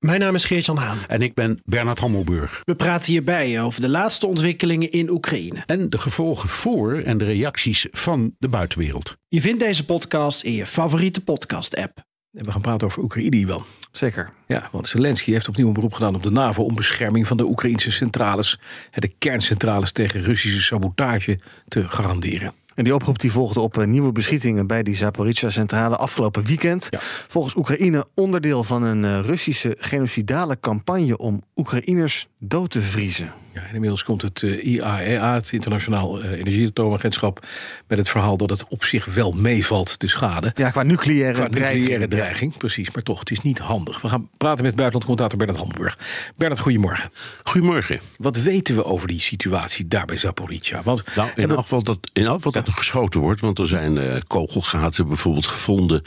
Mijn naam is Geert-Jan Haan. En ik ben Bernard Hammelburg. We praten hierbij over de laatste ontwikkelingen in Oekraïne. En de gevolgen voor en de reacties van de buitenwereld. Je vindt deze podcast in je favoriete podcast-app. En we gaan praten over Oekraïne, wel. Zeker. Ja, want Zelensky heeft opnieuw een beroep gedaan op de NAVO om bescherming van de Oekraïnse centrales, de kerncentrales tegen Russische sabotage, te garanderen. En die oproep die volgde op eh, nieuwe beschietingen bij die Zaporizhia-centrale afgelopen weekend. Volgens Oekraïne onderdeel van een eh, Russische genocidale campagne om Oekraïners dood te vriezen. Ja, en inmiddels komt het uh, IAEA, het Internationaal uh, Energieatoomagentschap, met het verhaal dat het op zich wel meevalt, de schade. Ja, qua nucleaire, qua dreiging. nucleaire dreiging. Precies, maar toch, het is niet handig. We gaan praten met buitenlandcommentator Bernard Hamburg. Bernard, goedemorgen. Goedemorgen. Wat weten we over die situatie daar bij Zaporizhia? Want nou, in elk geval dat, in elk geval dat er geschoten wordt, want er zijn uh, kogelgaten bijvoorbeeld gevonden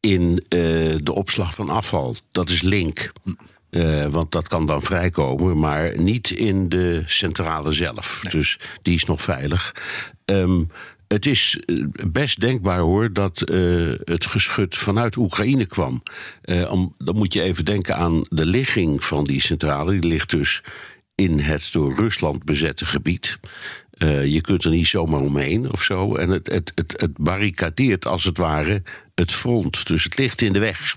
in de opslag van afval. Dat is link. Hm. Uh, want dat kan dan vrijkomen, maar niet in de centrale zelf. Nee. Dus die is nog veilig. Um, het is best denkbaar hoor dat uh, het geschut vanuit Oekraïne kwam. Uh, om, dan moet je even denken aan de ligging van die centrale. Die ligt dus in het door Rusland bezette gebied. Uh, je kunt er niet zomaar omheen of zo. En het, het, het, het barricadeert als het ware het front. Dus het ligt in de weg.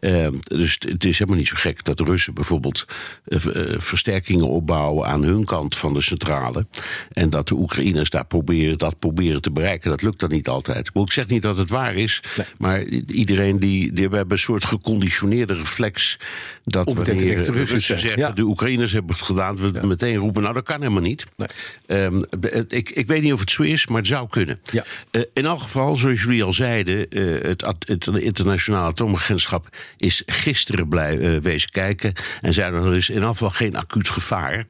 Uh, dus het is helemaal niet zo gek dat de Russen bijvoorbeeld uh, versterkingen opbouwen aan hun kant van de centrale. En dat de Oekraïners daar proberen, dat proberen te bereiken. Dat lukt dan niet altijd. Ik zeg niet dat het waar is, nee. maar iedereen die, die we hebben een soort geconditioneerde reflex. Dat wanneer de Russen zeggen, ja. de Oekraïners hebben het gedaan, we ja. meteen roepen, nou dat kan helemaal niet. Nee. Um, ik, ik weet niet of het zo is, maar het zou kunnen. Ja. Uh, in elk geval, zoals jullie al zeiden, het, het internationale atoomagentschap is gisteren blij, uh, wezen kijken. En zei er is in afval geen acuut gevaar.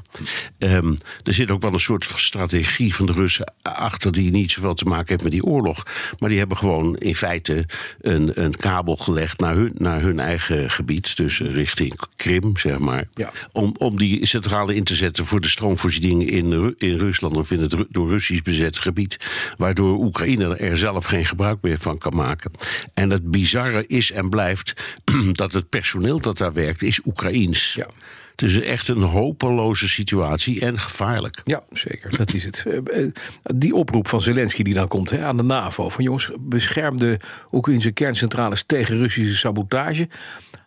Um, er zit ook wel een soort strategie van de Russen achter die niet zoveel te maken heeft met die oorlog. Maar die hebben gewoon in feite een, een kabel gelegd naar hun, naar hun eigen gebied. Dus richting Krim, zeg maar. Ja. Om, om die centrale in te zetten voor de stroomvoorziening in, in Rusland of in het door Russisch bezet gebied. Waardoor Oekraïne er zelf geen gebruik meer van kan maken. En het bizarre is en blijft dat het personeel dat daar werkt is Oekraïens. Ja. Het is echt een hopeloze situatie en gevaarlijk. Ja, zeker. Dat is het. Die oproep van Zelensky die dan komt hè, aan de NAVO: van jongens, bescherm de Oekraïnse kerncentrales tegen Russische sabotage.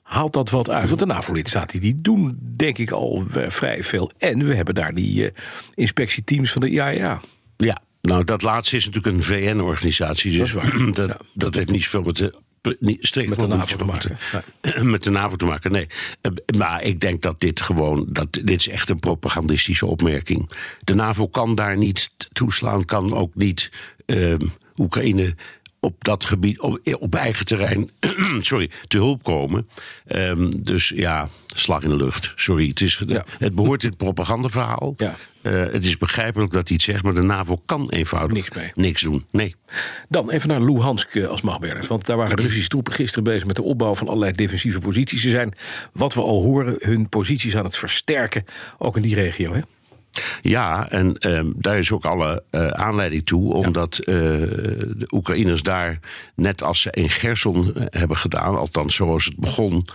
Haalt dat wat uit? Want de NAVO-lidstaten die doen, denk ik, al vrij veel. En we hebben daar die uh, inspectieteams van de IAEA. Ja, nou, dat laatste is natuurlijk een VN-organisatie. Dus dat, is waar. dat, ja, dat heeft niet zoveel met de niet met de NAVO te maken. Nee. Met de NAVO te maken, nee. Maar ik denk dat dit gewoon, dat, dit is echt een propagandistische opmerking. De NAVO kan daar niet toeslaan, kan ook niet uh, Oekraïne op dat gebied, op, op eigen terrein, sorry, te hulp komen. Um, dus ja, slag in de lucht. Sorry, het, is, Ja. het behoort in het propagandaverhaal. Ja. Uh, het is begrijpelijk dat hij het zegt, maar de NAVO kan eenvoudig Niks mee. niks doen. Nee. Dan even naar Luhansk als machtberders. Want daar waren de Russische troepen gisteren bezig met de opbouw van allerlei defensieve posities. Ze zijn, wat we al horen, hun posities aan het versterken. Ook in die regio, hè? Ja, en um, daar is ook alle uh, aanleiding toe, omdat uh, de Oekraïners daar, net als ze in Gerson hebben gedaan, althans zoals het begon,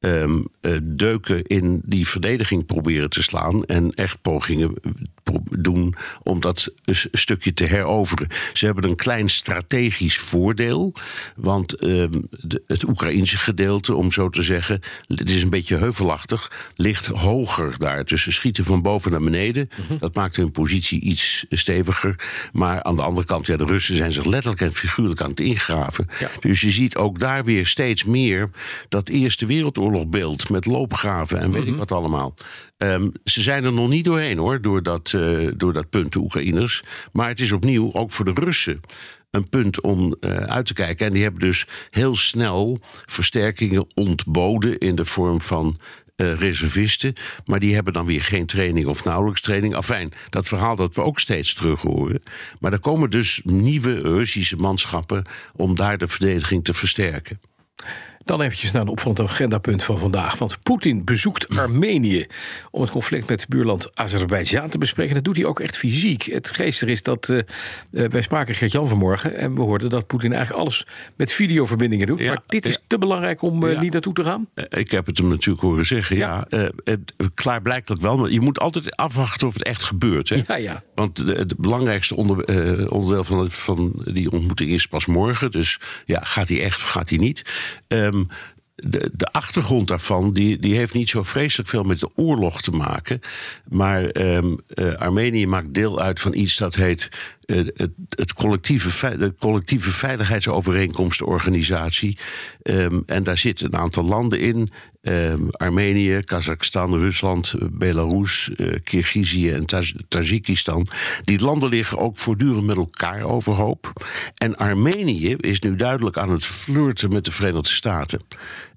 um, uh, deuken in die verdediging proberen te slaan en echt pogingen doen om dat een stukje te heroveren. Ze hebben een klein strategisch voordeel, want um, de, het Oekraïnse gedeelte, om zo te zeggen, het is een beetje heuvelachtig, ligt hoger daar. Dus ze schieten van boven naar beneden. Mm -hmm. Dat maakt hun positie iets steviger. Maar aan de andere kant, ja, de Russen zijn zich letterlijk en figuurlijk aan het ingraven. Ja. Dus je ziet ook daar weer steeds meer dat Eerste Wereldoorlogbeeld met loopgraven en weet mm -hmm. ik wat allemaal. Um, ze zijn er nog niet doorheen hoor, door dat, uh, door dat punt, de Oekraïners. Maar het is opnieuw ook voor de Russen een punt om uh, uit te kijken. En die hebben dus heel snel versterkingen ontboden in de vorm van eh, reservisten. Maar die hebben dan weer geen training of nauwelijks training. Afijn, dat verhaal dat we ook steeds terug horen. Maar er komen dus nieuwe Russische manschappen om daar de verdediging te versterken. Dan eventjes naar een opvallend agendapunt van vandaag. Want Poetin bezoekt Armenië om het conflict met buurland Azerbeidzjan te bespreken. Dat doet hij ook echt fysiek. Het geestig is dat, uh, wij spraken Gert-Jan vanmorgen... en we hoorden dat Poetin eigenlijk alles met videoverbindingen doet. maar dit is te belangrijk om uh, niet naartoe te gaan? Ik heb het hem natuurlijk horen zeggen, ja. het, klaar blijkt dat wel, maar je moet altijd afwachten of het echt gebeurt. Hè? Ja, ja. Want het belangrijkste onder, onderdeel van, van die ontmoeting is pas morgen. Dus ja, gaat hij echt of gaat hij niet? De, de achtergrond daarvan die, die heeft niet zo vreselijk veel met de oorlog te maken. Maar um, Armenië maakt deel uit van iets dat heet uh, het, het, collectieve, de collectieve veiligheidsovereenkomstenorganisatie. Um, en daar zitten een aantal landen in. Um, Armenië, Kazachstan, Rusland, Belarus, uh, Kirgizië en Tajikistan. Die landen liggen ook voortdurend met elkaar overhoop. En Armenië is nu duidelijk aan het flirten met de Verenigde Staten.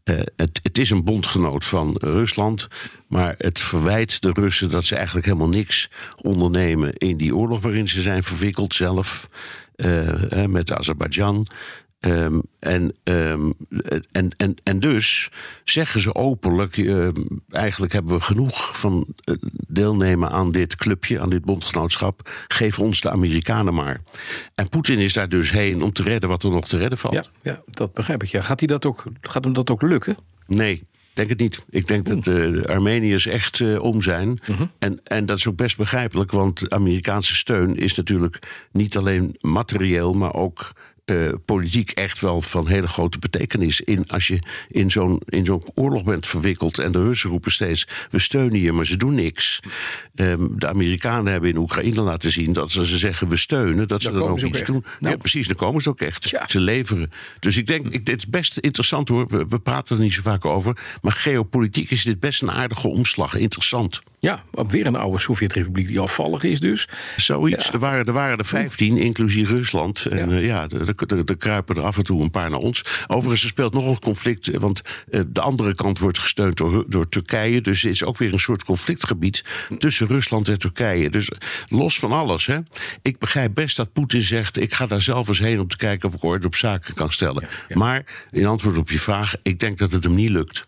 Uh, het, het, is een bondgenoot van Rusland, maar het verwijt de Russen dat ze eigenlijk helemaal niks ondernemen in die oorlog waarin ze zijn verwikkeld zelf uh, met Azerbeidzjan. Um, en, um, en, en, en dus zeggen ze openlijk: uh, eigenlijk hebben we genoeg van deelnemen aan dit clubje, aan dit bondgenootschap. Geef ons de Amerikanen maar. En Poetin is daar dus heen om te redden wat er nog te redden valt. Ja, ja dat begrijp ik. Ja. Gaat, hij dat ook, gaat hem dat ook lukken? Nee, denk het niet. Ik denk dat de Armeniërs echt uh, om zijn. Uh -huh. en, en dat is ook best begrijpelijk, want Amerikaanse steun is natuurlijk niet alleen materieel, maar ook uh, politiek echt wel van hele grote betekenis. In, als je in zo'n, in zo'n oorlog bent verwikkeld en de Russen roepen steeds: we steunen je, maar ze doen niks. Um, de Amerikanen hebben in Oekraïne laten zien dat als ze zeggen: we steunen, dat ze dan, dan ook iets doen. Nou. Ja, precies, dan komen ze ook echt. Ja. Ze leveren. Dus ik denk, ik, dit is best interessant hoor. We, we praten er niet zo vaak over. Maar geopolitiek is dit best een aardige omslag. Interessant. Ja, weer een oude Sovjet-republiek die afvallig is dus. Zoiets. Ja. Er, waren, er waren er 15, inclusief Rusland. En ja, uh, ja er, er, er, kruipen er af en toe een paar naar ons. Overigens, er speelt nog een conflict. Want uh, de andere kant wordt gesteund door, door Turkije. Dus het is ook weer een soort conflictgebied tussen Rusland en Turkije. Dus los van alles. Hè. Ik begrijp best dat Poetin zegt... ik ga daar zelf eens heen om te kijken of ik orde op zaken kan stellen. Ja, ja. Maar in antwoord op je vraag, ik denk dat het hem niet lukt.